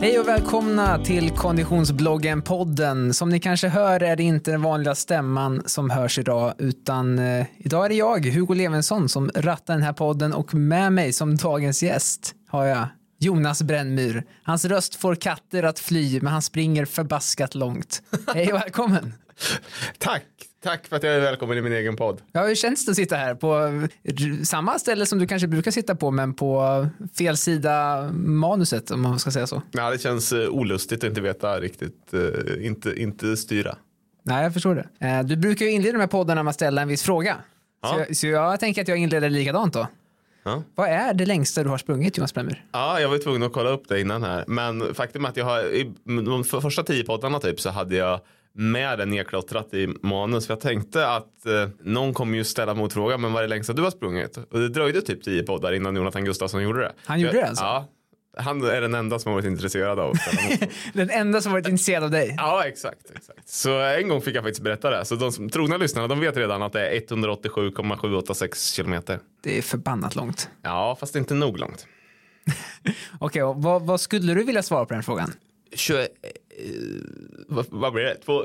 Hej och välkomna till Konditionsbloggen-podden. Som ni kanske hör är det inte den vanliga stämman som hörs idag, utan eh, idag är det jag, Hugo Levensson, som rattar den här podden och med mig som dagens gäst har jag Jonas Brännmyr. Hans röst får katter att fly, men han springer förbaskat långt. Hej och välkommen. Tack, tack för att jag är välkommen i min egen podd. Ja, hur känns det att sitta här på samma ställe som du kanske brukar sitta på, men på fel sida manuset, om man ska säga så? Ja, det känns eh, olustigt att inte veta riktigt, eh, inte, inte styra. Nej, jag förstår det. Eh, Du brukar ju inleda de här poddarna med att ställa en viss fråga. Ja. Så, jag, så jag tänker att jag inleder likadant då. Ja. Vad är det längsta du har sprungit, Jonas Bremmer? Ja, jag var tvungen att kolla upp det innan här. Men faktum är att jag har, i de för- första tio poddarna typ så hade jag med det nedklottrat i manus. För jag tänkte att eh, någon kommer ju ställa motfrågan, men vad är det längsta du har sprungit? Och det dröjde typ tio poddar innan Jonathan Gustafsson gjorde det. Han gjorde jag, det alltså? Ja. Han är den enda som har varit intresserad av. Den enda som varit intresserad av dig. Ja, exakt, exakt. Så en gång fick jag faktiskt berätta det. Så de som trogna lyssnarna, de vet redan att det är 187,786 kilometer. Det är förbannat långt. Ja, fast inte nog långt. Okej, och vad, vad skulle du vilja svara på den frågan? 20, eh, vad, vad blir det? Två,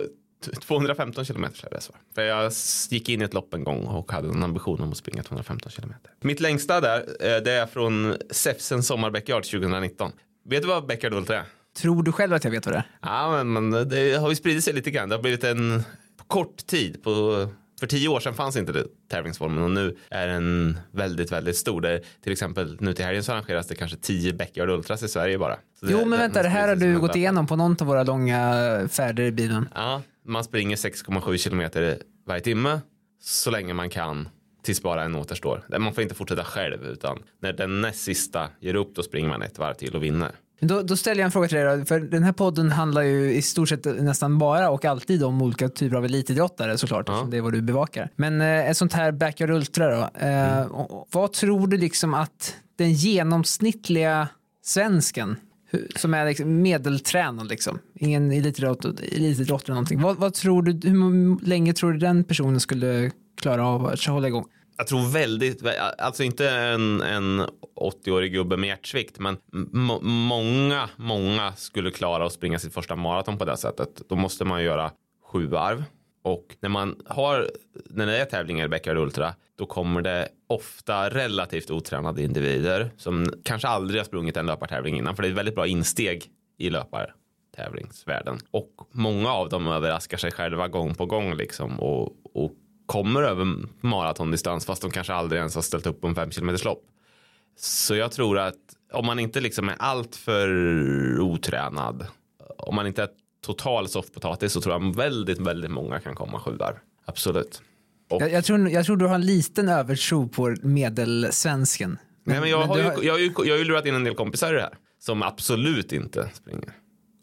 215 kilometer är det svar. För jag gick in i ett lopp en gång och hade en ambition om att springa 215 kilometer. Mitt längsta där, eh, det är från Säfsen Sommarbackyard 2019. Vet du vad Backyard Ultra är? Tror du själv att jag vet vad det är? Ja, men, men det har ju spridit sig lite grann. Det har blivit en kort tid. På, för tio år sedan fanns inte det, tävlingsformen och nu är den väldigt, väldigt stor. Det, till exempel nu till helgen så arrangeras det kanske tio Backyard Ultras i Sverige bara. Så Jo, men vänta, det här har du gått igenom på någon av våra långa färder i bilen. Ja, man springer 6,7 kilometer varje timme så länge man kan tills bara en återstår. Man får inte fortsätta själv utan när den näst sista ger upp då springer man ett varv till och vinner. Då, då ställer jag en fråga till dig då, för den här podden handlar ju i stort sett nästan bara och alltid om olika typer av elitidrottare såklart, eftersom det är vad du bevakar. Men eh, ett sånt här Backyard Ultra då, eh, och vad tror du liksom att den genomsnittliga svensken, som är liksom medeltränad liksom, ingen elitidrott, elitidrott eller någonting, vad, vad tror du, hur länge tror du den personen skulle klara av att hålla igång? Jag tror väldigt, alltså inte en, en 80-årig gubbe med hjärtsvikt, men må- många, många skulle klara att springa sitt första maraton på det sättet. Då måste man göra sju varv. Och när man har, när det är tävlingar i Backyard Ultra, då kommer det ofta relativt otränade individer som kanske aldrig har sprungit en löpartävling innan, för det är ett väldigt bra insteg i löpartävlingsvärlden. Och många av dem överraskar sig själva gång på gång liksom och, och kommer över maratondistans fast de kanske aldrig ens har ställt upp på en fem kilometers lopp. Så jag tror att om man inte liksom är alltför otränad, om man inte är total soffpotatis så tror jag väldigt, väldigt många kan komma sju varv. Absolut. Och, Jag, jag, tror, jag tror du har en liten övertro på medelsvensken. nej, men jag, men har ju, har- jag, har ju, jag har ju lurat in en del kompisar i det här som absolut inte springer.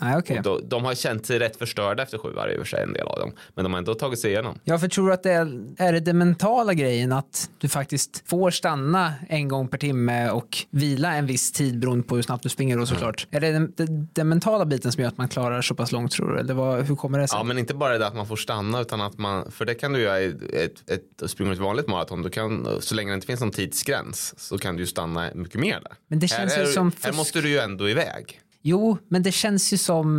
Nej, okej. Och då, de har känt sig rätt förstörda efter sju varv i och för sig, en del av dem. Men de har ändå tagit sig igenom. Ja, för tror du att det är, är det den mentala grejen att du faktiskt får stanna en gång per timme och vila en viss tid beroende på hur snabbt du springer då såklart. Är det den, den, den mentala biten som gör att man klarar så pass långt tror du? Eller vad, hur kommer det sig? Ja, men inte bara det att man får stanna utan att man, för det kan du göra i ett, ett, ett, springa ett vanligt maraton, du kan, så länge det inte finns någon tidsgräns så kan du ju stanna mycket mer där. Men det känns här, ju som här måste du ju ändå iväg. Jo, men det känns ju som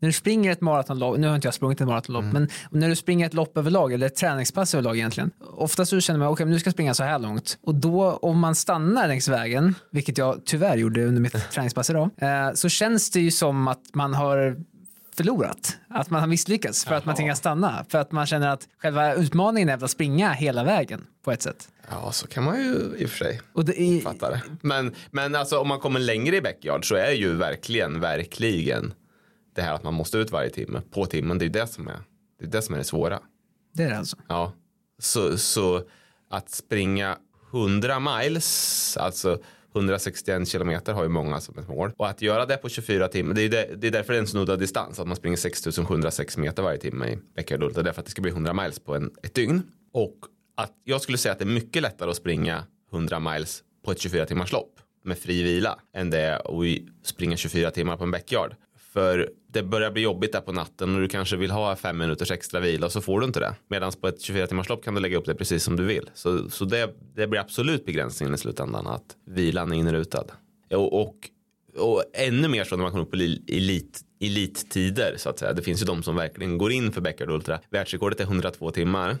när du springer ett maratonlopp, nu har inte jag sprungit ett maratonlopp, Mm. men när du springer ett lopp överlag eller ett träningspass överlag egentligen. Oftast så känner man, okej, men nu ska jag springa så här långt. Och då om man stannar längs vägen, vilket jag tyvärr gjorde under mitt träningspass idag, eh, så känns det ju som att man har förlorat, att man har misslyckats för att man Jaha. tvingas stanna. För att man känner att själva utmaningen är att springa hela vägen på ett sätt. Ja, så kan man ju i och för sig Och det är, fatta det. Men, men alltså om man kommer längre i backyard så är ju verkligen, verkligen det här att man måste ut varje timme på timmen. Det är det som är det, är det, som är det svåra. det är det alltså. Ja, så, så att springa 100 miles, alltså 161 kilometer har ju många som ett mål. Och att göra det på 24 timmar, det är, det, det är därför det är en snuddad distans. Att man springer 6706 meter varje timme i Bäckagördlunden. Det är Därför att det ska bli 100 miles på en, ett dygn. Och att jag skulle säga att det är mycket lättare att springa 100 miles på ett 24 timmars lopp med fri vila än det är att springa 24 timmar på en backyard. För det börjar bli jobbigt där på natten och du kanske vill ha fem minuters extra vila och så får du inte det. Medan på ett 24 timmars lopp kan du lägga upp det precis som du vill. Så, så det, det blir absolut begränsningen i slutändan att vilan är inrutad. Och, och, och ännu mer så när man kommer upp på elit, elittider så att säga. Det finns ju de som verkligen går in för Beckard Ultra. Världsrekordet är 102 timmar.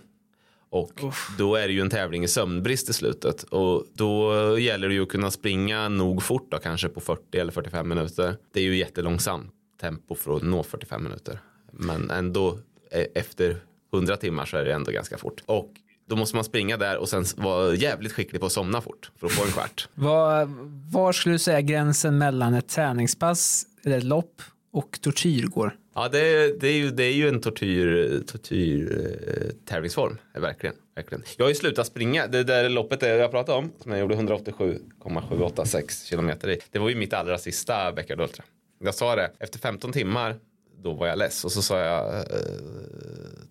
Och Uff. då är det ju en tävling i sömnbrist i slutet. Och då gäller det ju att kunna springa nog fort då, kanske på 40 eller 45 minuter. Det är ju jättelångsamt tempo för att nå 45 minuter. Men ändå e- efter 100 timmar så är det ändå ganska fort. Och då måste man springa där och sen vara jävligt skicklig på att somna fort för att få en kvart. var, var skulle du säga gränsen mellan ett träningspass, eller ett lopp och tortyr går? Ja, det, det, är, ju, det är ju en tortyr, tortyr eh, tävlingsform, verkligen, verkligen. Jag har ju slutat springa, det där loppet jag pratade om, som jag gjorde 187,786 kilometer i, det var ju mitt allra sista Beckard Ultra. Jag sa det, efter 15 timmar då var jag less och så sa jag eh,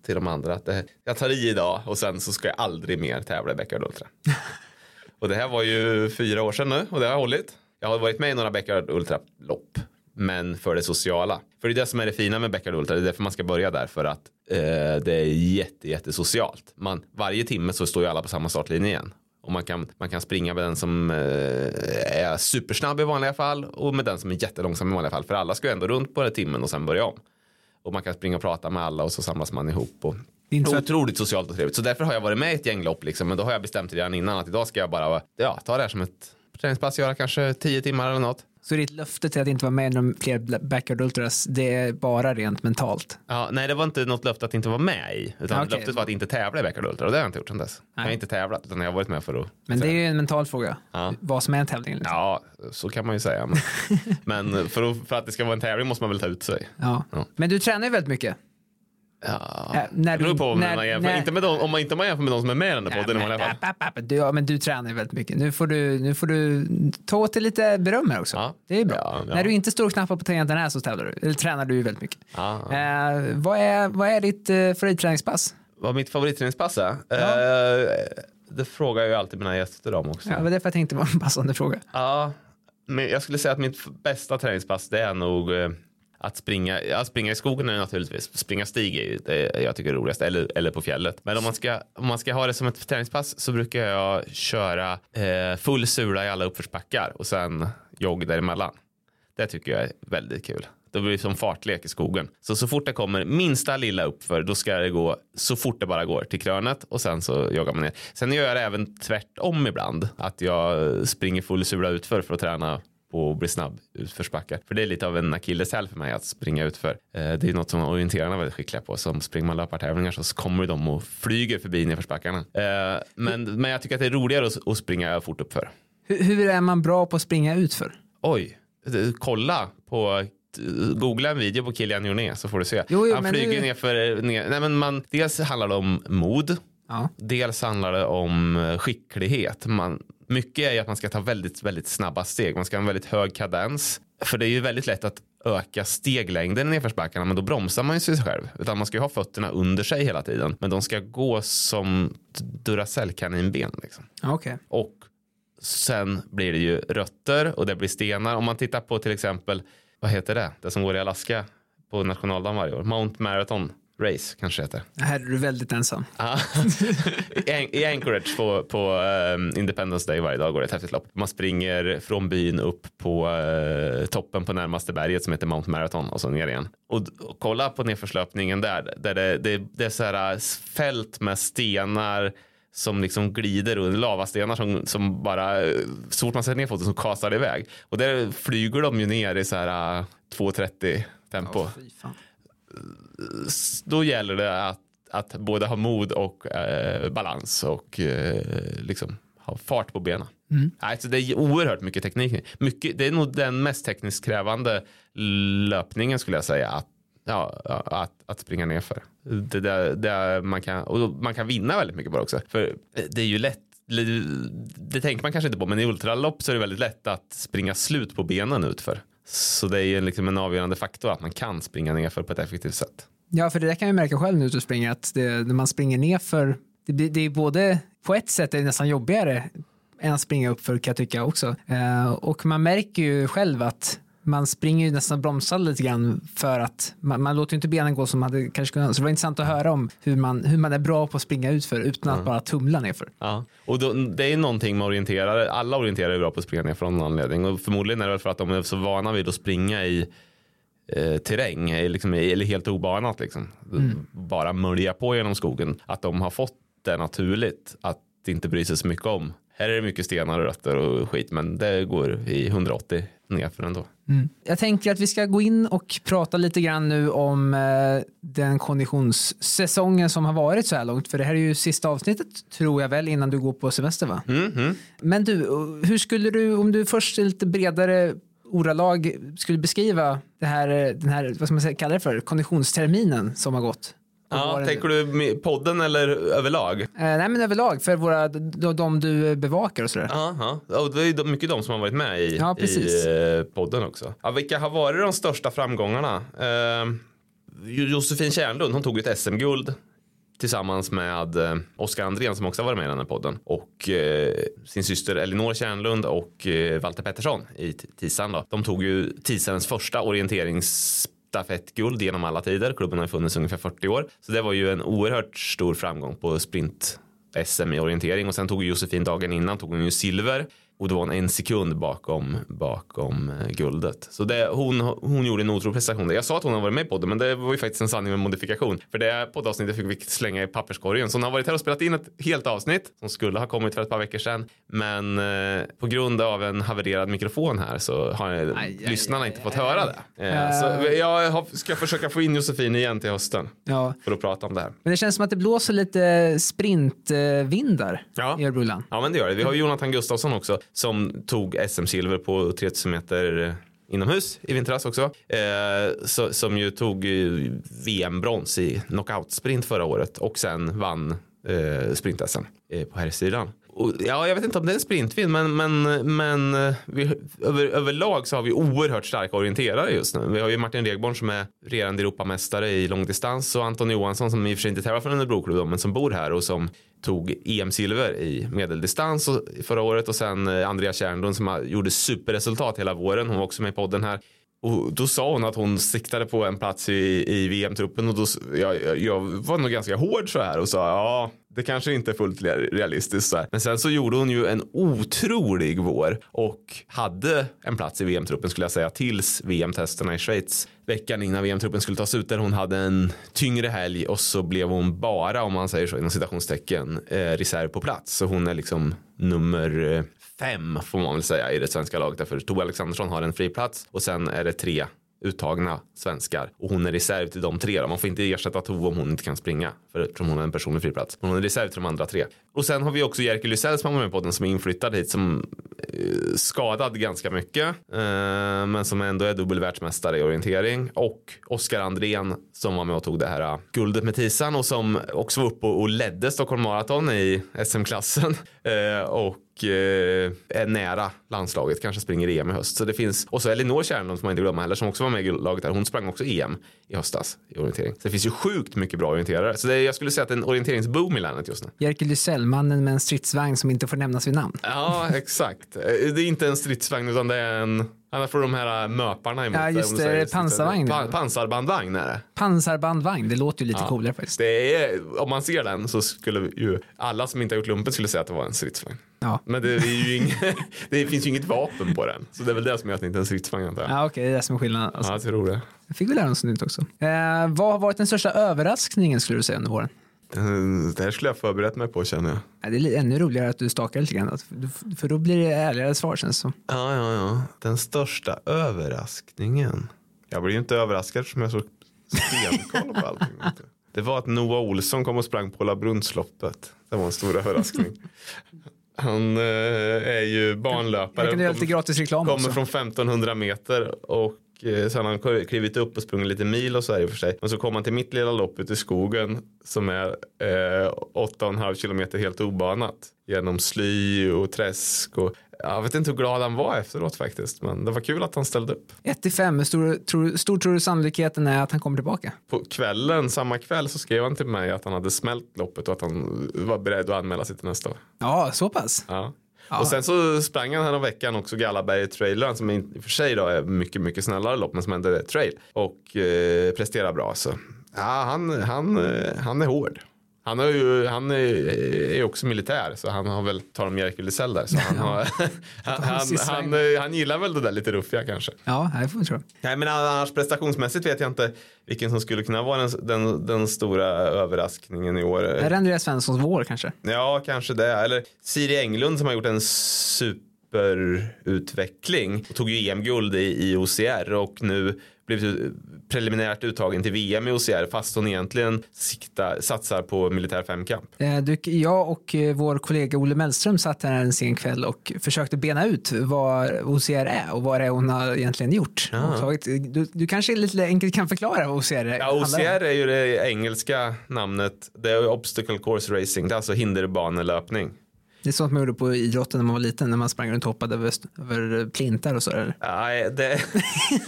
till de andra att det, jag tar i idag och sen så ska jag aldrig mer tävla i Beckard Ultra. och det här var ju fyra år sedan nu och det har hållit. Jag har varit med i några Beckard Ultra-lopp men för det sociala. För det är det som är det fina med Beckard Ultra, det är därför man ska börja där för att eh, det är jätte, jättesocialt. Man, varje timme så står ju alla på samma startlinje igen. Och man kan, man kan springa med den som eh, är supersnabb i vanliga fall och med den som är jättelångsam i vanliga fall. För alla ska ju ändå runt på den timmen och sen börja om. Och man kan springa och prata med alla och så samlas man ihop. Och, det otroligt socialt och trevligt. Så därför har jag varit med i ett gänglopp liksom. Men då har jag bestämt redan innan att idag ska jag bara ja, ta det här som ett träningspass, göra kanske tio timmar eller något. Så ditt löfte till att inte vara med i fler Backyard Ultras, det är bara rent mentalt? Ja, nej, det var inte något löfte att inte vara med i. Utan okay. löftet var att inte tävla i Backyard Ultra och det har jag inte gjort sedan dess. Nej. Jag har inte tävlat utan jag har varit med för att. Men det är ju en mental fråga. Ja. Vad som är en tävling. Liksom. Ja, så kan man ju säga. Men, men för, att, för, att, det ska vara en tävling måste man väl ta ut sig. Ja. ja. Men du tränar ju väldigt mycket. Ja, äh, när det beror på om när, man jämför. När, inte med de, om man inte man jämför med de som är med i den här podden i alla fall. Du, ja, men du tränar väldigt mycket. Nu får du, nu får du ta åt dig lite beröm här också. Ja. Det är bra. Ja. När du inte står och knappar på tangenterna här så tävlar du. Eller tränar du väldigt mycket. Ja, eh, vad, är, vad är ditt eh, favoritträningspass? Vad mitt favoritträningspass är? Eh, det frågar jag ju alltid mina gäster om också. Ja, det var därför jag tänkte det var en passande fråga. Ja, men jag skulle säga att mitt bästa träningspass det är nog eh, att springa, ja, springa i skogen är naturligtvis, springa stig är ju det jag tycker är roligast, eller, eller på fjället. Men om man, ska, om man ska ha det som ett träningspass så brukar jag köra eh, full sula i alla uppförsbackar och sen jogg däremellan. Det tycker jag är väldigt kul. Det blir som fartlek i skogen. Så så fort det kommer minsta lilla uppför då ska det gå så fort det bara går till krönet och sen så joggar man ner. Sen gör jag det även tvärtom ibland. Att jag springer full sula utför för att träna på att bli snabb utförsbackar. För det är lite av en akilleshäl för mig att springa utför. Eh, det är något som orienterarna är väldigt skickliga på. Som springer man löpartävlingar så kommer de och flyger förbi nedförsbackarna. Eh, men, men jag tycker att det är roligare att, springa fort uppför. Hur, hur är man bra på att springa utför? Oj, kolla på googla en video på Kilian Jornet så får du se. Jo, jo, Han flyger du... ner för, ner, nej men man, dels handlar det om mod. Ja. Dels handlar det om skicklighet. Man, mycket är att man ska ta väldigt, väldigt snabba steg. Man ska ha en väldigt hög kadens. För det är ju väldigt lätt att öka steglängden i nedförsbackarna men då bromsar man ju sig själv. Utan man ska ju ha fötterna under sig hela tiden. Men de ska gå som Duracell-kaninben. Liksom. Okay. Och sen blir det ju rötter och det blir stenar. Om man tittar på till exempel, vad heter det, det som går i Alaska på nationaldagen varje år, Mount Marathon. Race kanske heter. Här är du väldigt ensam. I Anchorage på, på um, Independence Day varje dag går det ett häftigt lopp. Man springer från byn upp på uh, toppen på närmaste berget som heter Mount Marathon och så ner igen. Och, och kolla på nedförslöpningen där. där det, det, det är så här äh, fält med stenar som liksom glider under lavastenar som, som bara så fort man sätter ner foten så kastar det iväg. Och där flyger de ju ner i så här uh, 2.30 tempo. Oh, då gäller det att, att både ha mod och eh, balans och eh, liksom ha fart på benen. Mm. Alltså det är oerhört mycket teknik. Mycket, det är nog den mest tekniskt krävande löpningen skulle jag säga. Att, ja, att, att springa ner för. Det, det, det man, kan, och man kan vinna väldigt mycket bara också. För det är ju lätt det tänker man kanske inte på men i ultralopp så är det väldigt lätt att springa slut på benen utför. Så det är ju liksom en avgörande faktor att man kan springa nerför på ett effektivt sätt. Ja, för det där kan jag märka själv nu ute och springer att det, när man springer nerför, det, det är både, på ett sätt är det nästan jobbigare än att springa uppför kan jag tycka också. Eh, och man märker ju själv att man springer ju nästan bromsar lite grann för att man, man låter inte benen gå som man hade kanske kunnat. Så det var intressant att höra om hur man, hur man är bra på att springa utför utan att bara tumla nerför. Ja, och då, det är någonting med orienterare. Alla orienterare är bra på att springa ner från någon anledning och förmodligen är det för att de är så vana vid att springa i eh, terräng liksom, eller helt obanat liksom. Mm. Bara mölja på genom skogen. Att de har fått det naturligt att inte bry sig så mycket om. Här är det mycket stenar och rötter och skit men det går i 180 nerför ändå. Mm. Jag tänker att vi ska gå in och prata lite grann nu om eh, den konditionssäsongen som har varit så här långt. För det här är ju sista avsnittet tror jag väl innan du går på semester va? Mm, mm. Men du, hur skulle du, om du först är lite bredare ordalag skulle beskriva det här, den här, vad ska man säga, kalla det för, konditionsterminen som har gått? Ja, tänker du podden eller överlag? Eh, nej men överlag för våra, de, de du bevakar och sådär. Ja, ja. det är mycket de som har varit med i, ja, i eh, podden också. Ja, vilka har varit de största framgångarna? Eh, Josefin Kärnlund, hon tog ett SM-guld tillsammans med eh, Oskar Andrén som också har varit med i den här podden och eh, sin syster Elinor Kärnlund och eh, Walter Pettersson i Tisan. Då. De tog ju Tisans första orienterings stafettguld genom alla tider. Klubben har funnits ungefär 40 år. Så det var ju en oerhört stor framgång på sprint SM i orientering och sen tog Josefin dagen innan tog hon ju silver och det var en sekund bakom, bakom eh, guldet. Så det, hon, hon gjorde en otrolig prestation. Jag sa att hon har varit med på det, men det var ju faktiskt en sanning med modifikation. För det poddavsnittet fick vi slänga i papperskorgen. Så hon har varit här och spelat in ett helt avsnitt som skulle ha kommit för ett par veckor sedan. Men eh, på grund av en havererad mikrofon här så har aj, lyssnarna aj, inte fått höra det. Eh, så jag har, ska försöka få in Josefin igen till hösten ja. för att prata om det här. Men det känns som att det blåser lite sprintvindar ja. i Örebroland. Ja, men det gör det. Vi har Jonathan Gustafsson också som tog SM-silver på 3000 meter inomhus i vintras också. Eh, så, som ju tog eh, VM-brons i knockout-sprint förra året och sen vann eh, sprint-SM eh, på här sidan. Och, ja, jag vet inte om det är en sprintvinn, men, men, men eh, vi, över, överlag så har vi oerhört starka orienterare just nu. Vi har ju Martin Regborn som är regerande Europamästare i långdistans och Anton Johansson som i och för sig inte tävlar för en Örebroklubb men som bor här och som tog EM-silver i medeldistans förra året och sen eh, Andrea Kärnlund som gjorde superresultat hela våren. Hon var också med i podden här. Och då sa hon att hon siktade på en plats i, i VM-truppen och då, jag, jag var nog ganska hård så här och sa ja, det kanske inte är fullt realistiskt. Så här. Men sen så gjorde hon ju en otrolig vår och hade en plats i VM-truppen skulle jag säga tills VM-testerna i Schweiz veckan innan VM-truppen skulle tas ut där hon hade en tyngre helg och så blev hon bara om man säger så inom citationstecken eh, reserv på plats. Så hon är liksom nummer eh, fem får man väl säga i det svenska laget därför Tove Alexandersson har en fri plats och sen är det tre uttagna svenskar och hon är reserv till de tre. Då. Man får inte ersätta Tove om hon inte kan springa för eftersom hon är en personlig friplats. Men hon är reserv till de andra tre. Och sen har vi också Jerker Lysell som har med på den som är inflyttad hit som skadad ganska mycket eh, men som ändå är dubbelvärldsmästare i orientering och Oskar Andrén som var med och tog det här uh, guldet med Tisan och som också var uppe och, ledde Stockholm Marathon i SM-klassen eh, och eh, är nära landslaget, kanske springer EM i höst. Så det finns, och så Elinor Kärnlund som man inte glömmer heller som också var med i laget där. Hon sprang också EM i höstas i orientering. Så det finns ju sjukt mycket bra orienterare. Så det, jag skulle säga att det är en orienteringsboom i landet just nu. Jerker Lysell, mannen med en stridsvagn som inte får nämnas vid namn. Ja, exakt. Det är inte en stridsvagn utan det är en han får de här äh, möparna emot Ja, just det. Pansarvagn. Pa pansarbandvagn är det. Pansarbandvagn, det låter ju lite ja. coolare faktiskt. Det är, om man ser den så skulle ju alla som inte har gjort lumpen skulle säga att det var en stridsvagn. Ja. Men det, inget, det finns ju inget vapen på den. Så det är väl det som gör att det inte är en stridsvagn antar jag. Ja, okej, okay, det är det som är skillnaden. Alltså. Ja, jag tror det. Jag fick vi lära oss nytt också. Eh, vad har varit den största överraskningen skulle du säga under våren? Det här skulle jag förberett mig på känner jag. Ja, det är ännu roligare att du stakar lite grann. För då blir det ärligare svar känns som. Ja, ja, ja. Den största överraskningen. Jag blir ju inte överraskad eftersom jag så stenkoll på allting. Det var att Noah Olsson kom och sprang på Labrunnsloppet. Det var en stor överraskning. Han eh, är ju banlöpare. Jag kan göra lite gratis reklam Kommer också. från 1500 meter och eh, sen har han klivit upp och sprungit lite mil och så här i och för sig. Men så kom han till mitt lilla lopp ute i skogen som är eh, 8,5 kilometer helt obanat. Genom sly och träsk och jag vet inte hur glad han var efteråt faktiskt. Men det var kul att han ställde upp. 1 till 5, hur stor, tror, stor tror du sannolikheten är att han kommer tillbaka? På kvällen, samma kväll så skrev han till mig att han hade smält loppet och att han var beredd att anmäla sig till nästa år. Ja, så pass? Ja. Ja. Och sen så sprang han här veckan också Gallaberg trailern som i och för sig då är mycket, mycket snällare lopp men som ändå är trail och eh, presterar bra så. Ja, han, han, eh, han är hård. Han, har ju, han är, är också militär så han har väl tar Jerker Lisell där. Så han, har, han, han, han, han, gillar väl det där lite ruffiga kanske. Ja, det får vi tro. Nej, men annars prestationsmässigt vet jag inte vilken som skulle kunna vara den, den, den stora överraskningen i år. Är det Andreas Svenssons vår kanske? Ja, kanske det. Eller Siri Englund som har gjort en superutveckling. Tog ju EM-guld i, i OCR och nu blivit preliminärt uttagen till VM i OCR fast hon egentligen sikta, satsar på militär femkamp. Eh, jag och eh, vår kollega Olle Mellström satt här en sen kväll och försökte bena ut vad OCR är och vad det är hon har egentligen gjort. Du, du, kanske lite enkelt kan förklara vad OCR är? Ja, OCR är ju det engelska namnet. Det är Obstacle Course Racing, det är alltså hinderbanelöpning. Det är sånt man gjorde på idrotten när man var liten, när man sprang runt och hoppade över, över plintar och så. Eller? Nej, det,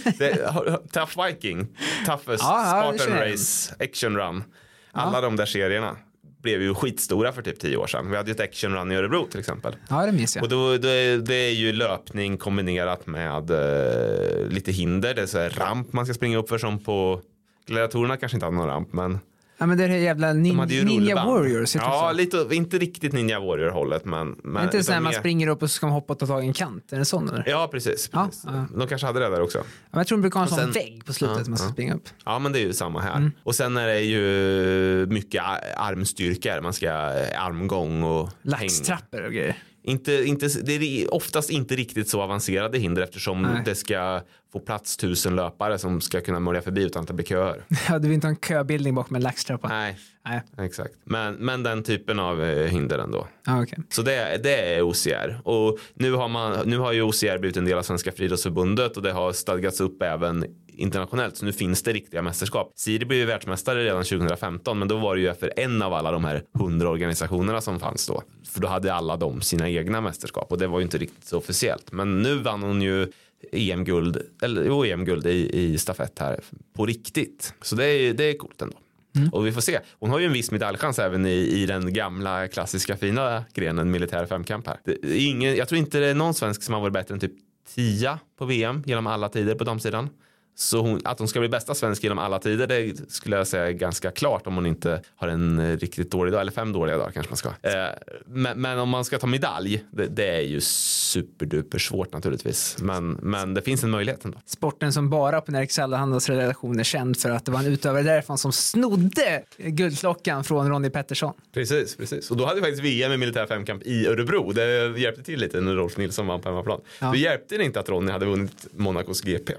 det, Tough Viking, Toughest, ja, Spartan Race, Action Run. Alla ja. de där serierna blev ju skitstora för typ tio år sedan. Vi hade ju ett Action Run i Örebro till exempel. Ja, det minns jag. Och då, det, det är ju löpning kombinerat med uh, lite hinder. Det är så ramp man ska springa upp för som på gladiatorerna kanske inte hade någon ramp, men Ja men det är jävla nin de Ninja Warriors. Ja, lite, inte riktigt Ninja Warrior hållet men. men inte så när man springer upp och så ska man hoppa och ta tag i en kant. Är det sån eller? Ja precis. precis. Ja, ja. De kanske hade det där också. Ja, jag tror de brukar ha en sån vägg på slutet ja, man ska springa upp. Ja men det är ju samma här. Mm. Och sen är det ju mycket armstyrkor. Man ska eh, armgång och Laxtrappor och grejer. Inte, inte, det är oftast inte riktigt så avancerade hinder eftersom Nej. det ska få plats tusen löpare som ska kunna mörja förbi utan att det blir köer. Ja, du vill inte ha en köbildning bakom en laxtrappa. Nej, Nej. exakt. Men, men den typen av eh, hinder ändå. Ah, okay. Så det, det är OCR. Och nu har, man, nu har ju OCR blivit en del av Svenska friidrottsförbundet och det har stadgats upp även internationellt. Så nu finns det riktiga mästerskap. Siri blev ju världsmästare redan 2015 men då var det ju för en av alla de här hundra organisationerna som fanns då. För då hade alla de sina egna mästerskap och det var ju inte riktigt så officiellt. Men nu vann hon ju EM-guld, eller EM-guld i, i stafett här på riktigt. Så det är, det är coolt ändå. Mm. Och vi får se. Hon har ju en viss medaljchans även i, i den gamla klassiska fina grenen militär femkamp här. Ingen, jag tror inte det är någon svensk som har varit bättre än typ 10 på VM genom alla tider på damsidan. Så hon, att hon ska bli bästa svensk genom alla tider det skulle jag säga är ganska klart om hon inte har en eh, riktigt dålig dag eller fem dåliga dagar kanske man ska. Eh, men, men, om man ska ta medalj det, det, är ju superduper svårt naturligtvis. Men, men det finns en möjlighet ändå. Sporten som bara på Nerikes Allahandas redaktion är känd för att det var en utövare därifrån som snodde guldklockan från Ronny Pettersson. Precis, precis. Och då hade vi faktiskt VM i militär femkamp i Örebro. Det hjälpte till lite när Rolf Nilsson vann på hemmaplan. Ja. Det hjälpte inte att Ronny hade vunnit Monacos GP.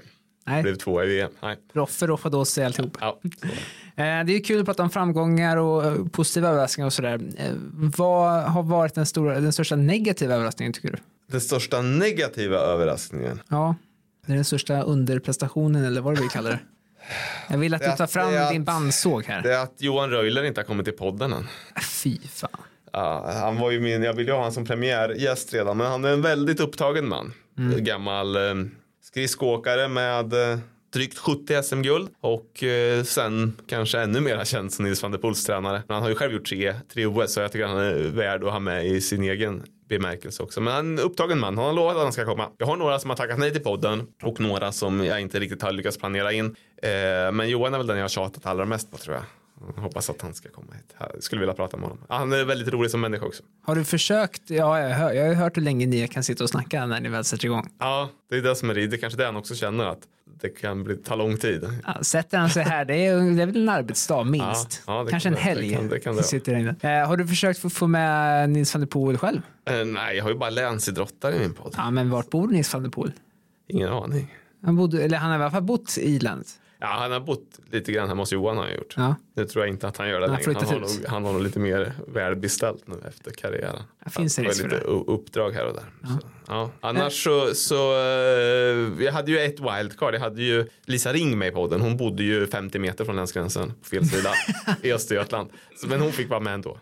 Nej. Blev tvåa i VM. Nej. Roffe Roffadosi alltihop. Ja, eh, det är kul att prata om framgångar och eh, positiva överraskningar och sådär. Eh, vad har varit den, stora, den största negativa överraskningen tycker du? Den största negativa överraskningen? Ja, det är den största underprestationen eller vad du vill kalla det. Jag vill att det du tar fram att, din bandsåg här. Det är att Johan Röjler inte har kommit till podden än. Fy fan. Ja, han var ju min, jag ville ju ha honom som premiärgäst redan, men han är en väldigt upptagen man. Mm. Gammal skridskoåkare med eh, drygt 70 SM-guld och eh, sen kanske ännu mer känd som Nils van der Poels tränare. Men han har ju själv gjort tre, tre OS så jag tycker han är värd att ha med i sin egen bemärkelse också. Men han är en upptagen man. Han har lovat att han ska komma. Jag har några som har tackat nej till podden och några som jag inte riktigt har lyckats planera in. Eh, men Johan är väl den jag har tjatat allra mest på tror jag. Hoppas att han ska komma hit. Jag skulle vilja prata med honom. Han är väldigt rolig som människa också. Har du försökt? Ja, jag, hör, jag har hört hur länge ni kan sitta och snacka när ni väl sätter igång. Ja, det är det som är det. Det är kanske det han också känner att det kan bli, ta lång tid. Ja, sätter han sig här, det är, det är väl en arbetsdag minst. Ja, ja, kanske en helg. Det kan, det kan det sitter inne. Eh, har du försökt få med Nils van der Poel själv? Eh, nej, jag har ju bara länsidrottare i min podd. Ja, men vart bor Nils van der Poel? Ingen aning. Han, bodde, eller han har i alla fall bott i landet. Ja, han har bott lite grann hemma hos Johan har han gjort. Ja. Nu tror jag inte att han gör det Han längre. Han har, nog, han har nog lite mer välbeställt nu efter karriären. Det finns en risk för det. uppdrag här och där. Så, ja. Annars så, så eh, jag hade ju ett wildcard. Jag hade ju Lisa Ring med i podden. Hon bodde ju 50 meter från länsgränsen på fel sida i Östergötland. Men hon fick vara med ändå.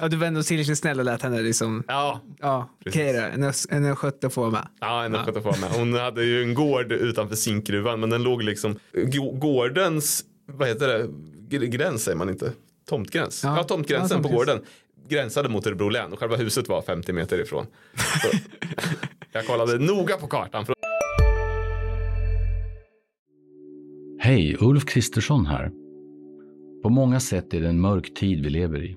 Ja, du var ändå tillräckligt snäll och lät henne liksom, Ja, ja okej då, en, östgöte får med. Ja, en ja. att få med. Hon hade ju en gård utanför zinkgruvan men den låg liksom gå- gårdens, vad heter det, Gr- gräns säger man inte, tomtgräns. Ja. Ja, tomtgränsen Ja, på tomtgräns. gården gränsade mot Örebro län och själva huset var 50 meter ifrån. Så, jag kollade noga på kartan. För Hej, Ulf Kristersson här. På många sätt är det en mörk tid vi lever i.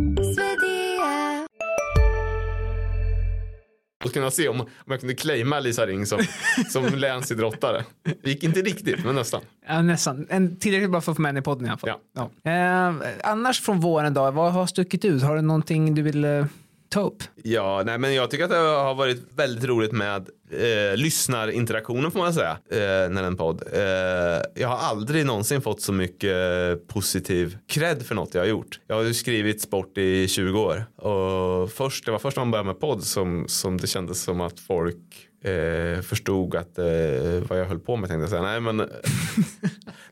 Att kunna se om, om jag kunde claima Lisa Ring som, som länsidrottare. Det gick inte riktigt, men nästan. Ja, nästan. En, tillräckligt bra för att få med henne i podden i alla fall. Ja. Eh, annars från våren då, vad har stuckit ut? Har du någonting du vill eh, ta upp? Ja, nej, men jag tycker att det har varit väldigt roligt med eh, lyssnarinteraktionen får man säga. Eh, när en podd. Eh, jag har aldrig någonsin fått så mycket positiv cred för något jag har gjort. Jag har ju skrivit sport i 20 år. Och först, det var först när man började med podd som, som det kändes som att folk eh, förstod att, eh, vad jag höll på med tänkte jag säga. Nej, men,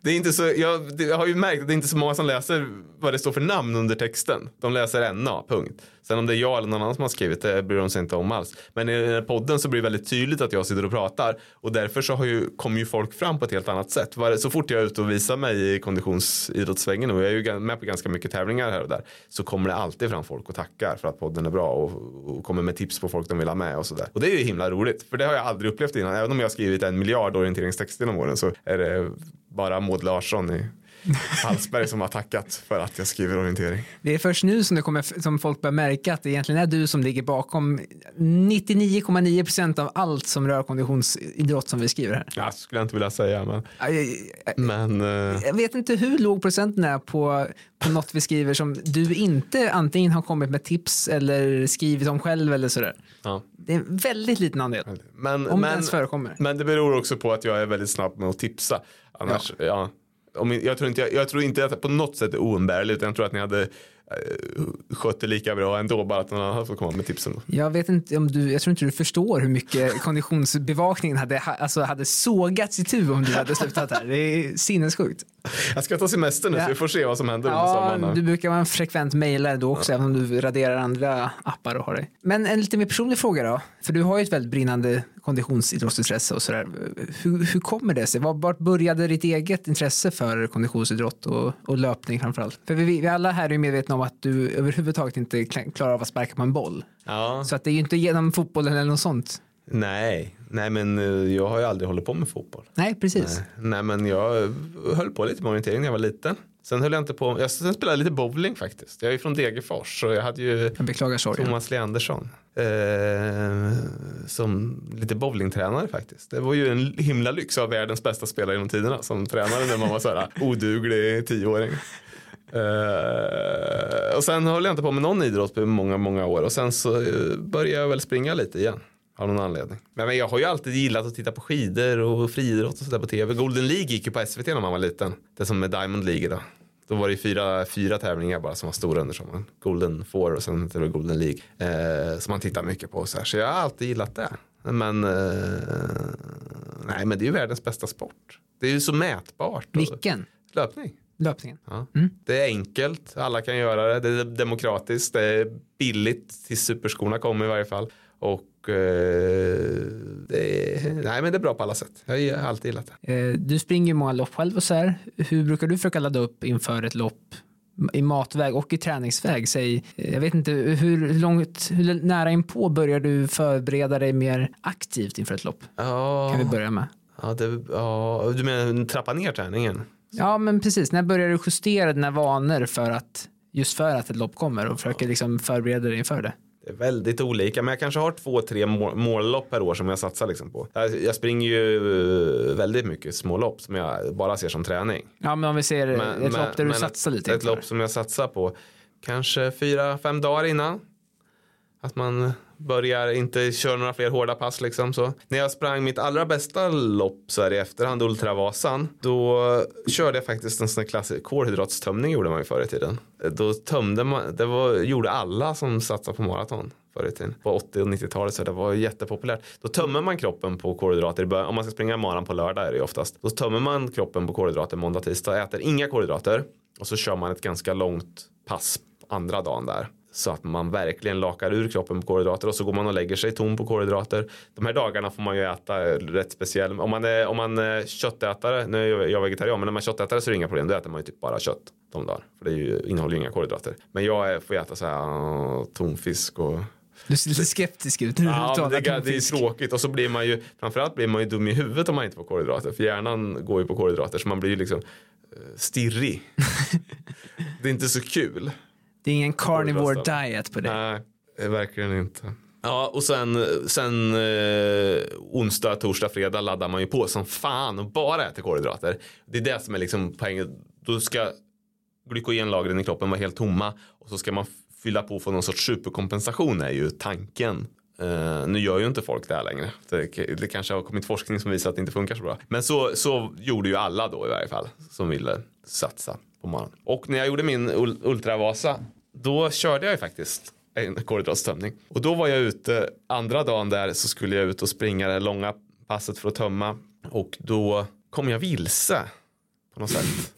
det är inte så, jag, det- jag har ju märkt att det är inte så många som läser vad det står för namn under texten. De läser NA, punkt. Sen om det är jag eller någon annan som har skrivit det bryr de sig inte om alls. Men i den här podden så blir det väldigt tydligt att jag sitter och pratar och därför så har ju, kommer ju folk fram på ett helt annat sätt. Så fort jag är ute och visar mig i konditionsidrottssvängen och jag är ju med på ganska mycket tävlingar här och där så kommer det alltid fram folk och tackar för att podden är bra och, och kommer med tips på folk de vill ha med och sådär. Och det är ju himla roligt för det har jag aldrig upplevt innan. Även om jag har skrivit en miljard orienteringstexter genom åren så är det bara Maud Larsson i Hallsberg som har tackat för att jag skriver orientering. Det är först nu som, det kommer, som folk börjar märka att det egentligen är du som ligger bakom 99,9 procent av allt som rör konditionsidrott som vi skriver här. Ja, skulle jag inte vilja säga men, Jag, jag, men eh, jag vet inte hur låg procenten är på, på något vi skriver som du inte antingen har kommit med tips eller skrivit om själv eller sådär. ja. Det är en väldigt liten andel. Men, Om det men, ens förekommer. men det beror också på att jag är väldigt snabb med att tipsa. Annars, ja. Om, jag, tror inte, jag, jag tror inte att det på något sätt är oumbärligt utan jag tror att ni hade eh, skött det lika bra ändå bara att någon annan fått komma med tipsen. Jag vet inte om du, jag tror inte du förstår hur mycket konditionsbevakningen hade, ha- alltså hade sågats i tu om du hade slutat här. Det är sinnessjukt. Jag ska ta semester nu Ja. så vi får se vad som händer under Ja, sommaren. du brukar vara en frekvent mejlare då också, även om du raderar andra appar och har dig. Men en lite mer personlig fråga då, för du har ju ett väldigt brinnande konditionsidrottsintresse och sådär. Hur, hur kommer det sig? Var- Vart började ditt eget intresse för konditionsidrott och, och löpning framförallt? För vi, vi alla här är medvetna om att du överhuvudtaget inte kla- klarar av att sparka på en boll. Ja. Så att det är ju inte genom fotbollen eller något sånt. Nej, nej men eh, jag har ju aldrig hållit på med fotboll. Nej, precis. Nej men jag höll på lite med orientering när jag var liten. Sen höll jag inte på, jag sen spelade lite bowling faktiskt. Jag är från Degerfors och jag hade ju Jag beklagar sorgen. Thomas Leandersson. Eh, som lite bowlingtränare faktiskt. Det var ju en himla lyx ha världens bästa spelare genom tiderna som tränare när man var så här oduglig tioåring. Eh, och sen höll jag inte på med någon idrott på många, många år och sen så eh, började jag väl springa lite igen. Av någon anledning. Men, men jag har ju alltid gillat att titta på skidor och friidrott och sådär på tv. Golden League gick ju på SVT när man var liten. Det som är Diamond League då. Då var det fyra, fyra tävlingar bara som var stora under sommaren. Golden Four och sen det Golden League. Eh, som man tittar mycket på. Så, här. så jag har alltid gillat det. Men, eh, nej, men det är ju världens bästa sport. Det är ju så mätbart. Vilken? Löpning. Löpningen. Ja. Mm. Det är enkelt, alla kan göra det. Det är demokratiskt, det är billigt tills superskorna kommer i varje fall. Och det, är, nej, men det är bra på alla sätt. Jag har alltid gillat det. Eh, Du springer ju många lopp själv och så här. Hur brukar du försöka ladda upp inför ett lopp i matväg och i träningsväg? Säg, eh, jag vet inte, hur, långt, hur nära inpå börjar du förbereda dig mer aktivt inför ett lopp? Ja, Kan vi börja med. Ja, det, ja, du menar trappa ner träningen? Ja, men precis. När börjar du justera dina vanor för att just för att ett lopp kommer och försöker liksom förbereda dig inför det? Väldigt olika, men jag kanske har två, tre mål, mållopp per år som jag satsar liksom på. Jag, springer ju eh, väldigt mycket små lopp som jag bara ser som träning. Ja, men om vi ser Men- ett men- lopp där du satsar lite Ett lopp som jag satsar på kanske fyra, fem dagar innan. Att man börjar inte köra några fler hårda pass liksom så. När jag sprang mitt allra bästa lopp så här i efterhand, Ultravasan, då körde jag faktiskt en sån här klassisk kolhydratstömning gjorde man ju förr i tiden. Då tömde man, det var, gjorde alla som satsade på maraton förr i tiden. På 80 och 90-talet så det var jättepopulärt. Då tömmer man kroppen på kolhydrater. Om man ska springa maran på lördag är det ju oftast. Då tömmer man kroppen på kolhydrater måndag, tisdag, äter inga kolhydrater och så kör man ett ganska långt pass andra dagen där. Så att man verkligen lakar ur kroppen på kolhydrater och så går man och lägger sig tom på kolhydrater. De här dagarna får man ju äta rätt speciell. Om man är, om man är köttätare, nu är jag- vegetarian, men när man är köttätare så är det inga problem. Då äter man ju typ bara kött de dagar. För det ju, innehåller ju inga kolhydrater. Men jag får äta så här uh, tonfisk och Du ser lite skeptisk ut när du Ja, talar det, det är tråkigt och så blir man ju framförallt blir man ju dum i huvudet om man inte får kolhydrater för hjärnan går ju på kolhydrater så man blir ju liksom eh, stirrig. det är inte så kul. Det är ingen carnivore diet på det. Nej, verkligen inte. Ja, och sen, sen eh, onsdag, torsdag, fredag laddar man ju på som fan och bara äter kolhydrater. Det är det som är liksom poängen. Då ska glykogenlagren i kroppen vara helt tomma och så ska man fylla på för någon sorts superkompensation är ju tanken. Eh, nu gör ju inte folk det här längre. Det, det kanske har kommit forskning som visar att det inte funkar så bra. Men så, så gjorde ju alla då i varje fall som ville satsa på morgonen. Och när jag gjorde min ul- ultravasa då körde jag ju faktiskt en kolhydrattömning. Och då var jag ute andra dagen där så skulle jag ut och springa det långa passet för att tömma. Och då kom jag vilse på något sätt.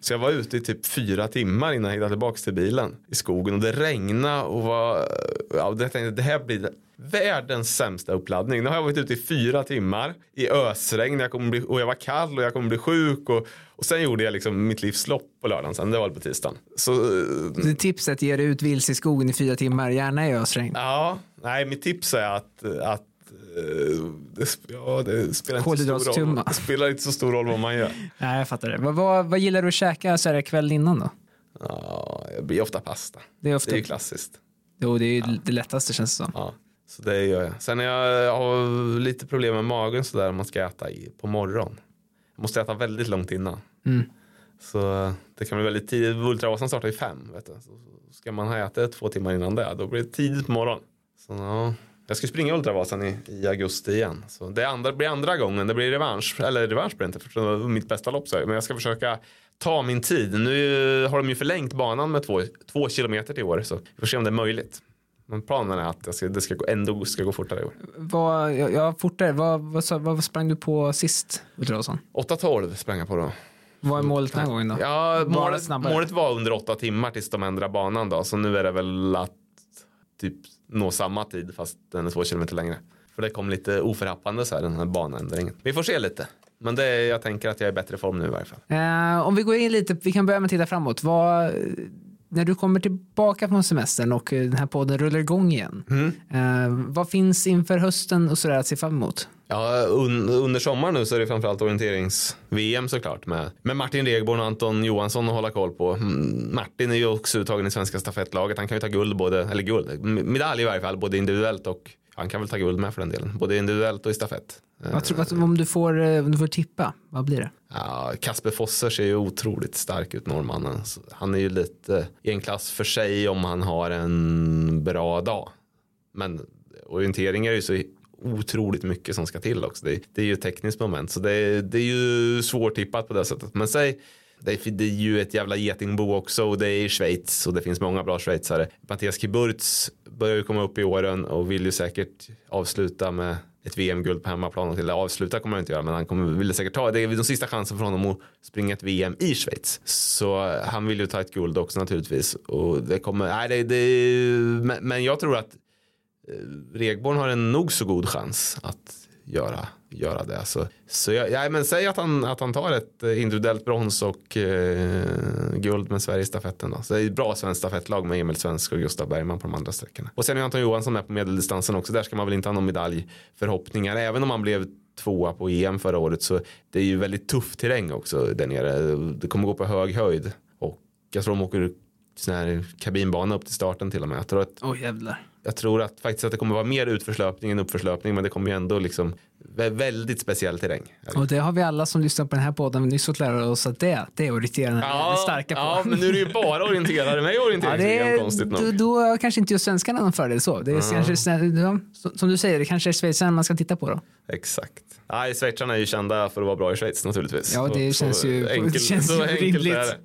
Så jag var ute i typ fyra timmar innan jag hittade tillbaka till bilen i skogen och det regnade och var, ja, det, tänkte, det här blir världens sämsta uppladdning. Nu har jag varit ute i fyra timmar i ösregn jag kommer bli, och jag var kall och jag kommer bli sjuk och, och sen gjorde jag liksom mitt livslopp på lördagen sen, det var på tisdagen. Så eh, Så tipset ger ut vilse i skogen i fyra timmar, gärna i ösregn. ja, nej mitt tips är att, att eh, det, ja, det spelar inte så stor roll. Det spelar inte så stor roll vad man gör. Nej, jag fattar det. Vad, vad, vad gillar du att käka så här kvällen innan då? Ja, det blir ofta pasta. Det är ofta, Det är ju klassiskt. jo, det är ju det lättaste känns det som. Ja, så det gör jag. Sen är jag, jag har lite problem med magen sådär om man ska äta i, på morgon. Jag måste äta väldigt långt innan. Mm. Så det kan bli väldigt tidigt. Ultravasan startar ju fem. Vet du. Så ska man ha ätit två timmar innan det, då blir det tidigt på morgonen. Så, ja. Jag ska springa Ultravasan i, i augusti igen. Så det andra, blir andra gången, det blir revansch. Eller revansch blir det inte, för mitt bästa lopp. Så. Men jag ska försöka ta min tid. Nu har de ju förlängt banan med två, två kilometer till år. Så vi får se om det är möjligt. Men planen är att jag ska, det ska gå, ändå ska gå fortare i år. Vad, jag fortare, vad, vad, vad sprang du på sist, Ultravasan? 8.12 sprang jag på då. Vad är målet den här gången då? Ja, målet, målet var under åtta timmar tills de ändrade banan då. Så nu är det väl att typ nå samma tid fast den är två kilometer längre. För det kom lite oförhappande så här den här banändringen. Vi får se lite. Men det är, jag tänker att jag är i bättre form nu i varje fall. Eh, om vi går in lite, vi kan börja med att titta framåt. Vad, när du kommer tillbaka från semestern och eh, den här podden rullar igång igen. Eh, vad finns inför hösten och sådär att se fram emot? Ja, un, under sommaren nu så är det framförallt orienterings-VM såklart med, med Martin Regborn och Anton Johansson att hålla koll på. Mm, Martin är ju också uttagen i svenska stafettlaget. Han kan ju ta guld, både, eller guld, medalj i varje fall, både individuellt och han kan väl ta guld med för den delen. Både individuellt och i stafett. Vad tror, vad, om, du får, eh, om du får tippa, vad blir det? Ja, Kasper Fosser ser ju otroligt stark ut, norrmannen. Han är ju lite i en klass för sig om han har en bra dag. Men orientering är ju så otroligt mycket som ska till också. Det, det är ju ett tekniskt moment så det, det är ju svårtippat på det sättet. Men säg, det, är- det är ju ett jävla getingbo också och det är i Schweiz och det finns många bra schweizare. Mattias Kiburz börjar ju komma upp i åren och vill ju säkert avsluta med ett VM-guld på hemmaplan. Och till det avsluta kommer han inte göra men han kommer, vill säkert ta det. Är de sista chansen för honom att springa ett VM i Schweiz. Så han vill ju ta ett guld också naturligtvis. Och det kommer, nej det, det men, men jag tror att eh, Regborn har en nog så god chans att göra, göra det. Så, så jag, ja, men säg att han, att han tar ett eh, individuellt brons och eh, guld med Sverigestafetten då. Så det är ett bra svenskt stafettlag med Emil Svensk och Gustav Bergman på de andra sträckorna. Och sen är Anton Johansson med på medeldistansen också. Där ska man väl inte ha någon medaljförhoppningar. Även om man blev tvåa på EM förra året så det är ju väldigt tuff terräng också där nere. Det kommer gå på hög höjd och jag tror de åker sån här kabinbana upp till starten till och med. Jag tror att, oh, jävlar. jag tror att faktiskt att det kommer vara mer utförslöpning än uppförslöpning men det kommer ju ändå liksom väldigt speciell terräng. Och det har vi alla som lyssnar på den här podden nyss fått lära oss att det, det är orienterarna är starka på. ja, men nu är det ju bara orienterare med Ja, det orienteringsVM är, konstigt nog. då, då kanske inte just svenskarna har någon fördel så. Det är kanske, ja, som- du säger, det kanske är schweizarna man ska titta på då. Exakt. Nej, schweizarna är ju kända för att vara bra i Schweiz naturligtvis. Ja, det Så- känns så ju- enkelt, det känns så enkelt rimligt. är det.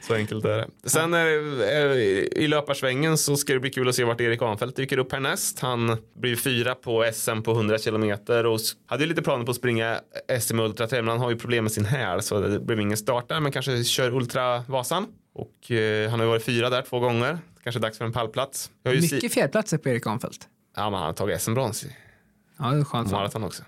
Så enkelt är det. Sen är är, i löparsvängen så ska det bli kul att se vart Erik Ahnfeldt dyker upp härnäst. Han blir fyra på SM på 100 kilometer och hade lite planer på att springa SM Ultra men han har ju problem med sin häl så det blev ingen start där, men kanske kör Ultra Vasan. Och eh, han har ju varit fyra där två gånger. Kanske dags för en pallplats. Ju si- Mycket fjärdeplatser på Erik Ahnfeldt. ja, men han har tagit SM-brons i Ja, det är skönt. maraton också.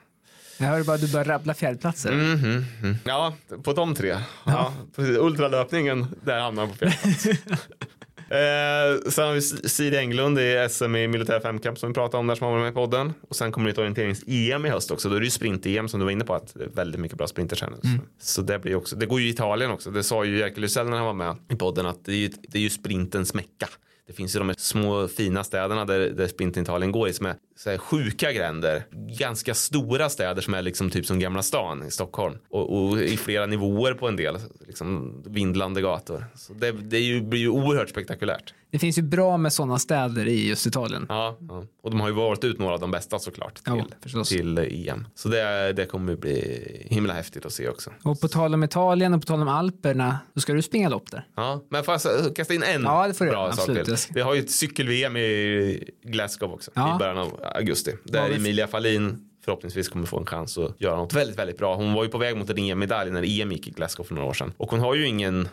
Jag hörde bara att du börjar rabbla fjärdeplatser. Mhm, mhm. Ja, på de tre. Ja. på ultralöpningen, där hamnar han på fel plats. eh, sen har vi Siri Englund i SM i militär femkamp som vi pratade om där som har varit med i podden. Och sen kommer det ett orienterings-EM i höst också. Då är det ju sprint-EM som du var inne på att det är väldigt mycket bra sprinters här nu. Så det blir också, det går ju i Italien också. Det sa ju Jerker Lysell när han var med i podden att det är ju, det är ju sprintens mecka. Det finns ju de små fina städerna där, där sprinten Italien går i som är här, sjuka gränder. Ganska stora städer som är liksom typ som Gamla stan i Stockholm. Och, och i flera nivåer på en del. Liksom vindlande gator. Så det, det ju, blir ju oerhört spektakulärt. Det finns ju bra med sådana städer i just Italien. Ja, ja. Och de har ju valt ut några av de bästa såklart till, Ja, till EM. Så det, det kommer bli himla häftigt att se också. Och på tal om Italien och på tal om Alperna, då ska du springa lopp där. Ja, men får jag kasta in en Ja, det får bra göra. sak Absolut. till? Jag Vi har ju ett cykel-VM i Glasgow också Ja. i början av augusti. Där Ja, Emilia Fahlin förhoppningsvis kommer få en chans att göra något väldigt, väldigt bra. Hon var ju på väg mot en EM-medalj när EM gick i Glasgow för några år sedan. Och hon har ju ingen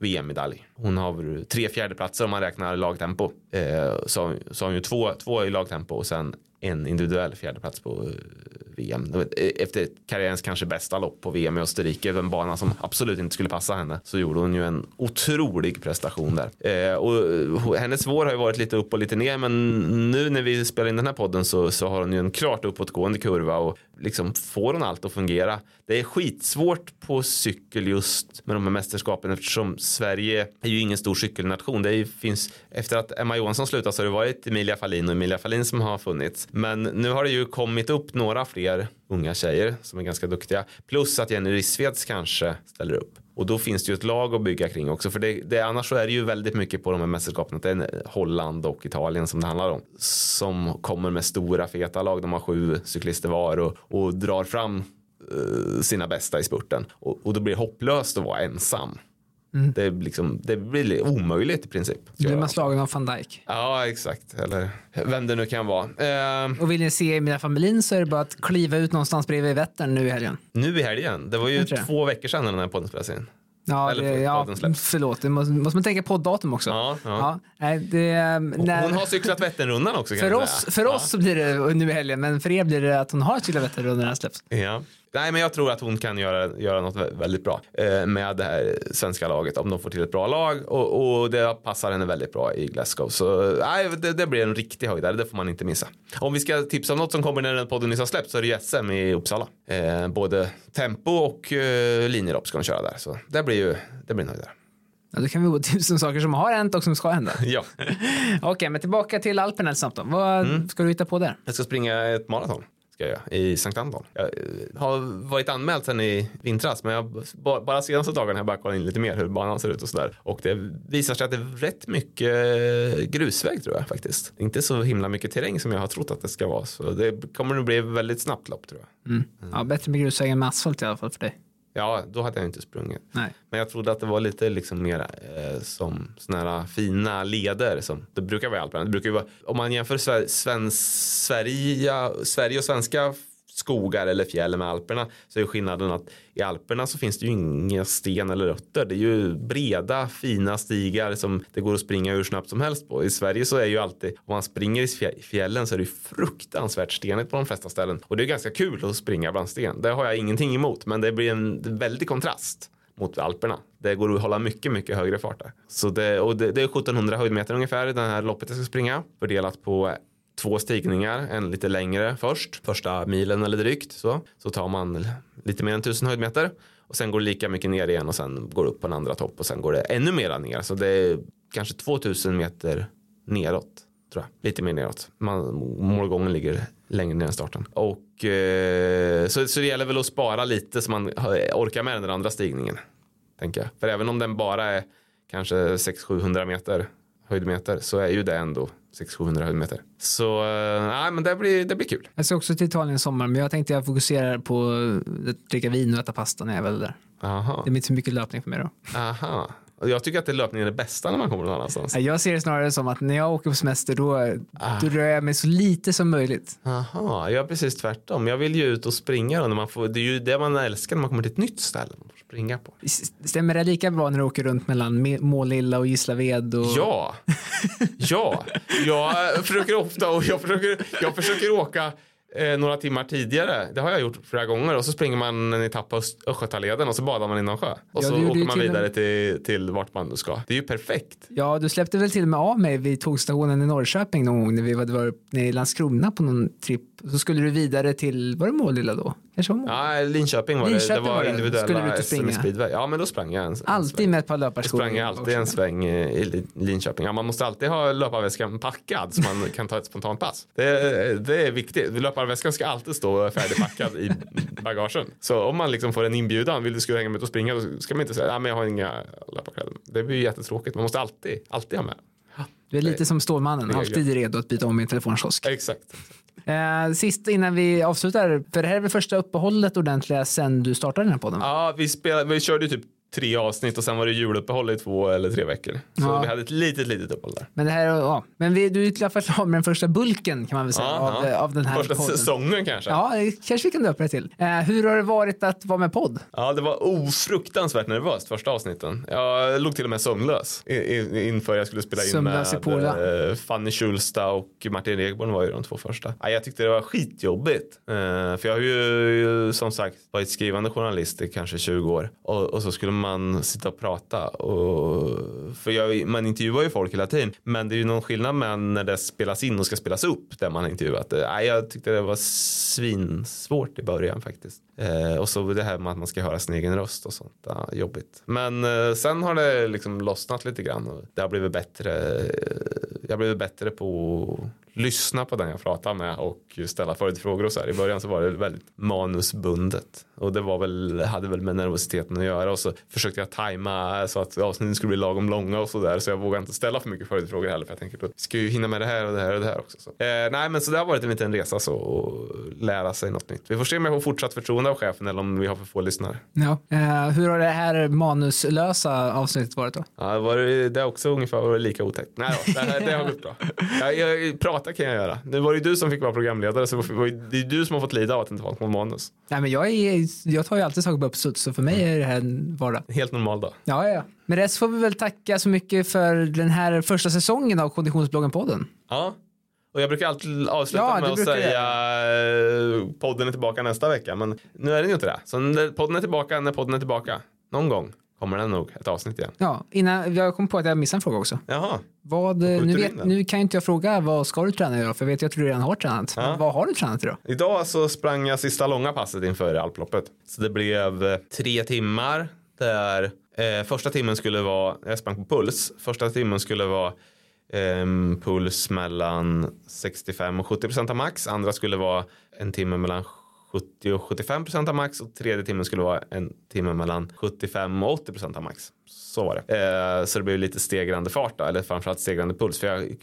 VM-medalj. Hon har tre fjärdeplatser om man räknar lagtempo. Eh, så, så har hon ju två, två i lagtempo och sen en individuell fjärdeplats på eh, VM. Eh, efter karriärens kanske bästa lopp på VM i Österrike, en bana som absolut inte skulle passa henne, så gjorde hon ju en otrolig prestation där. Eh, och eh, hennes vår har ju varit lite upp och lite ner, men nu när vi spelar in den här podden så, så har hon ju en klart uppåtgående kurva och liksom får hon allt att fungera. Det är skitsvårt på cykel just med de här mästerskapen eftersom Sverige är ju ingen stor cykelnation. Det finns, efter att Emma Johansson slutade så har det varit Emilia Fahlin och Emilia Fahlin som har funnits. Men nu har det ju kommit upp några fler unga tjejer som är ganska duktiga. Plus att Jenny Rissveds kanske ställer upp. Och då finns det ju ett lag att bygga kring också. För det, det, annars så är det ju väldigt mycket på de här mästerskapen. Att det är Holland och Italien som det handlar om. Som kommer med stora feta lag. De har sju cyklister var och, och drar fram eh, sina bästa i spurten. Och, och då blir det hopplöst att vara ensam. Det, är liksom, det blir omöjligt i princip. Blir man slagen av van Dijk. Ja, exakt. Eller vem det nu kan vara. Eh, Och vill ni se Emilia Familjen så är det bara att kliva ut någonstans bredvid Vättern nu i helgen. nu i helgen. Det var ju det. två veckor sedan när den här podden spelades in. Ja, Eller det, ja förlåt, det måste, måste man tänka på datum också. Ja, ja. nej, det, när, Hon har cyklat Vätternrundan också kan för oss, för oss så blir det nu i helgen, men för er blir det att hon har cyklat Vätternrundan när den släpps. Ja. Nej, men jag tror att hon kan göra, göra något vä- väldigt bra eh, med det här svenska laget om de får till ett bra lag och, och det passar henne väldigt bra i Glasgow. Så nej, det, det blir en riktig höjdare, det får man inte missa. Om vi ska tipsa om något som kommer när den podden nyss har släppt så är det SM i Uppsala. Eh, både tempo och eh, linjelopp ska de köra där, så det blir ju det blir en höjdare. Ja, då kan vi gå till tusen saker som har hänt och som ska hända. Ja, Okej, men tillbaka till Alperna snabbt då. Vad Mm. ska du hitta på där? jag ska springa ett maraton. Ska jag göra, I Sankt Anton. Jag eh, har varit anmäld sen i vintras men jag, bara senaste dagarna har jag bara kollat in lite mer hur banan ser ut och sådär. Och det visar sig att det är rätt mycket eh, grusväg tror jag faktiskt. Inte så himla mycket terräng som jag har trott att det ska vara. Så det kommer nog bli väldigt snabbt lopp tror jag. Mm. Ja, bättre med grusväg än med asfalt i alla fall för dig. Ja, då hade jag inte sprungit. Nej. Men jag trodde att det var lite liksom mer eh, som såna här fina leder som det brukar vara i Alperna. Det brukar ju vara, om man jämför Sverige, Sverige och svenska skogar eller fjäll med Alperna så är skillnaden att i Alperna så finns det ju inga sten eller rötter. Det är ju breda fina stigar som det går att springa hur snabbt som helst på. I Sverige så är ju alltid om man springer i fjällen så är det ju fruktansvärt stenigt på de flesta ställen och det är ganska kul att springa bland sten. Det har jag ingenting emot men det blir en väldig kontrast mot Alperna. Det går att hålla mycket, mycket högre fart där. Så det, och det, det är 1700 höjdmeter ungefär i det här loppet jag ska springa. Fördelat på två stigningar, en lite längre först, första milen eller drygt så, så tar man lite mer än tusen höjdmeter och sen går det lika mycket ner igen och sen går det upp på en andra topp och sen går det ännu mera ner så det är kanske 2000 meter neråt tror jag, lite mer neråt. Man, målgången ligger längre ner än starten och eh, så, så det gäller väl att spara lite så man eh, orkar med den andra stigningen tänker jag. För även om den bara är kanske 600-700 meter höjdmeter så är ju det ändå 600-700 höjdmeter. Så eh, nej, men det blir, det blir kul. Jag ska också till Italien i sommar, men jag tänkte jag fokuserar på att dricka vin och äta pasta när jag är väl där. Aha. Det är inte så mycket löpning för mig då. Aha. Jag tycker att det löpningen är det bästa när man kommer någon annanstans. Jag ser det snarare som att när jag åker på semester då, ah. då rör jag mig så lite som möjligt. Aha, jag är precis tvärtom. Jag vill ju ut och springa då när man får, det är ju det man älskar när man kommer till ett nytt ställe. Springa på. Stämmer det lika bra när du åker runt mellan Målilla och Gislaved? Och... Ja, ja. Jag försöker ofta och jag försöker, jag försöker åka eh, några timmar tidigare. Det har jag gjort flera gånger och så springer man en etapp på Östgötaleden och så badar man i någon sjö. Och ja, så åker man vidare en... till, till vart man ska. Det är ju perfekt. Ja, du släppte väl till och med av mig vid tågstationen i Norrköping någon gång när vi var, var i Landskrona på någon tripp. Så skulle du vidare till, var det Målilla då? Kanske var Ja, Linköping var Linköping det. Det var, var det. individuella SM speedway. Ja, men då sprang jag en, en Alltid sväng. med ett par löparskor. Jag sprang jag alltid en sväng i Linköping. Ja, man måste alltid ha löparväskan packad så man kan ta ett spontant pass. Det, det är viktigt. Löparväskan ska alltid stå färdigpackad i bagagen. Så om man liksom får en inbjudan, vill du skulle hänga med och springa, då ska man inte säga, ja, men jag har inga löparkläder. Det blir jättetråkigt. Man måste alltid, alltid ha med. Du är lite som Stålmannen, alltid redo att byta om i en telefonkiosk. Exakt. Eh, sist innan vi avslutar, för det här är väl första uppehållet ordentliga sen du startade den här podden? Ja, vi, spelade, vi körde ju typ tre avsnitt och sen var det juluppehåll i två eller tre veckor. Så ja. vi hade ett litet, litet uppehåll där. Men det här, ja. Men vi, du är i alla fall klar med den första bulken kan man väl säga ja, av, ja. av den här Första podden. säsongen kanske. Ja, kanske vi kan döpa det till. Eh, hur har det varit att vara med podd? Ja, det var ofruktansvärt nervöst första avsnitten. Jag låg till och med sömnlös inför jag skulle spela in Sömnlös med eh, Fanny Schulsta och Martin Regborn var ju de två första. Ja, jag tyckte det var skitjobbigt. Eh, för jag har ju som sagt varit skrivande journalist i kanske 20 år och, och så skulle man sitta och prata. Och, för jag, man intervjuar ju folk hela tiden. Men det är ju någon skillnad med när det spelas in och ska spelas upp där man har intervjuat. Äh, jag tyckte det var svinsvårt i början faktiskt. Eh, och så det här med att man ska höra sin egen röst och sånt. Ja, jobbigt. Men eh, sen har det liksom lossnat lite grann. Och det har blivit bättre. Eh, jag har blivit bättre på lyssna på den jag pratar med och ställa följdfrågor och så här. I början så var det väldigt manusbundet och det var väl, hade väl med nervositeten att göra och så försökte jag tajma så att avsnitten skulle bli lagom långa och så där så jag vågade inte ställa för mycket följdfrågor heller för jag tänker på ska ju hinna med det här och det här och det här också. Så. Eh, nej men så det har varit en liten resa så och lära sig något nytt. Vi får se om jag får fortsatt förtroende av chefen eller om vi har för få lyssnare. Ja. Eh, hur har det här manuslösa avsnittet varit då? Ja, det, var, det är också ungefär lika otäckt. Nej då, det, det har gått bra. Jag, jag prata kan jag göra. Det var ju du som fick vara programledare så det är du som har fått lida av att det inte var någon manus. Nej, men jag, är, jag tar ju alltid saker på uppstuds så för mig är det här vardag. Helt normal dag. Ja, ja. Men resten får vi väl tacka så mycket för den här första säsongen av Konditionsbloggen-podden. Ja, och jag brukar alltid avsluta ja, med att säga. Eh, podden är tillbaka nästa vecka. Men nu är den ju inte det. Så podden är tillbaka när podden är tillbaka. Någon gång kommer det nog ett avsnitt igen. Ja, innan, jag kom på att jag missade en fråga också. Jaha. Vad, nu, vet, nu kan inte jag fråga vad ska du träna idag för jag vet ju att du redan har tränat. Ja. vad har du tränat idag? Idag så sprang jag sista långa passet inför alploppet. Så det blev eh, tre timmar där eh, första timmen skulle vara, jag sprang på puls, första timmen skulle vara eh, puls mellan 65 och 70 procent av max, andra skulle vara en timme mellan 70 och 75 procent av max och tredje timmen skulle vara en timme mellan 75 och 80 procent av max. Så var det. Eh, så det blev lite stegrande fart då, eller framförallt stegrande puls. För jag,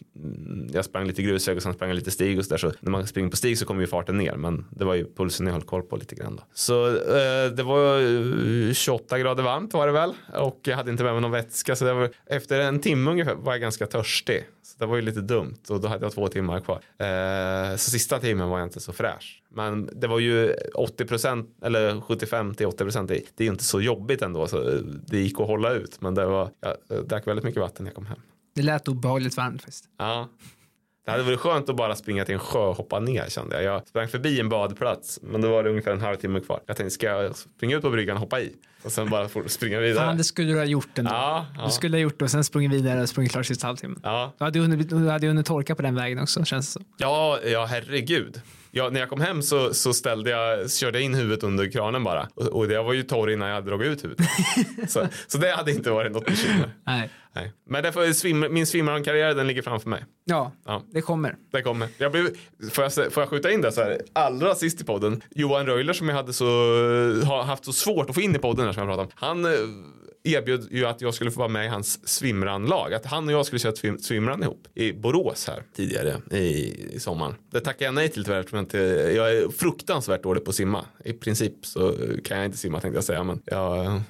jag sprang lite grusväg och sen sprang jag lite stig och så där. Så när man springer på stig så kommer ju farten ner. Men det var ju pulsen jag höll koll på lite grann då. Så eh, det var 28 grader varmt var det väl. Och jag hade inte med mig någon vätska. Så det var, efter en timme ungefär var jag ganska törstig. Så det var ju lite dumt och då hade jag två timmar kvar. Eh, så sista timmen var jag inte så fräsch. Men det var ju 80 procent eller 75 till 80 procent. Det, det är ju inte så jobbigt ändå. Så det gick att hålla ut. Men det var, jag drack väldigt mycket vatten när jag kom hem. Det lät obehagligt varmt faktiskt. Ja. Det hade varit skönt att bara springa till en sjö och hoppa ner kände jag. Jag sprang förbi en badplats men då var det ungefär en halvtimme kvar. Jag tänkte ska jag springa ut på bryggan och hoppa i? Och sen bara springa vidare. Fan, det skulle du ha gjort ändå. Ja, ja. Du skulle ha gjort det och sen sprungit vidare och sprungit klart sista halvtimmen. Ja. Du hade, hunnit, hade hunnit torka på den vägen också känns det som. Ja, ja herregud. Ja, när jag kom hem så, så ställde jag, körde jag in huvudet under kranen bara. Och, och jag var ju torr innan jag hade dragit ut huvudet. så, så det hade inte varit något bekymmer. Nej. Nej. Men därför svim, min swimrun-karriär den ligger framför mig. Ja, Ja. det kommer. Det kommer. Jag blev, får, jag, får jag skjuta in det så här? Allra sist i podden. Johan Röjler som jag hade så, har haft så svårt att få in i podden här som jag pratade om. Han eh, erbjöd ju att jag skulle få vara med i hans swimrun-lag. Att han och jag skulle köra swimrun ihop i Borås här tidigare i, i sommaren. Det tackade jag nej till tyvärr. eftersom Jag, inte, jag är fruktansvärt dålig på att simma. I princip så kan jag inte simma tänkte jag säga. Men jag är eh,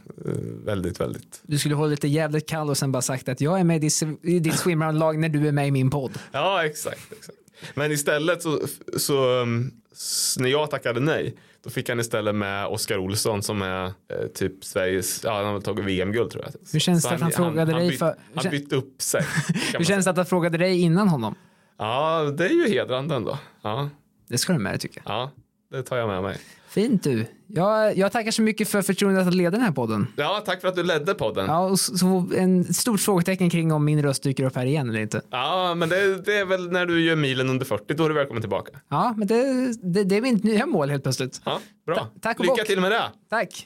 väldigt, väldigt Du skulle hålla lite jävligt kall och sen bara sagt att jag är med i ditt, i ditt swimrun-lag när du är med i min podd. Ja, exakt. exakt. Men istället så, så um, s- när jag tackade nej, då fick han istället med Oskar Olsson som är eh, typ Sveriges, ja han har tagit VM-guld tror jag. Hur känns det att han frågade han dig bytt, för- Han bytte upp sig. Hur känns det att han frågade dig innan honom? Ja, det är ju hedrande ändå. Ja, Det ska du med tycker jag. ja, det tar jag med mig. Fint du. Jag, jag tackar så mycket för förtroendet att leda den här podden. Ja, tack för att du ledde podden. Ja, Ja, och så, så en stort frågetecken kring om min röst dyker upp här igen eller inte. men det, det är väl när du gör milen under 40, då är du välkommen tillbaka. Ja, men det, det, det är mitt nya mål helt plötsligt. Ja, bra. Ta- tack och Lycka bock. till med det. Tack.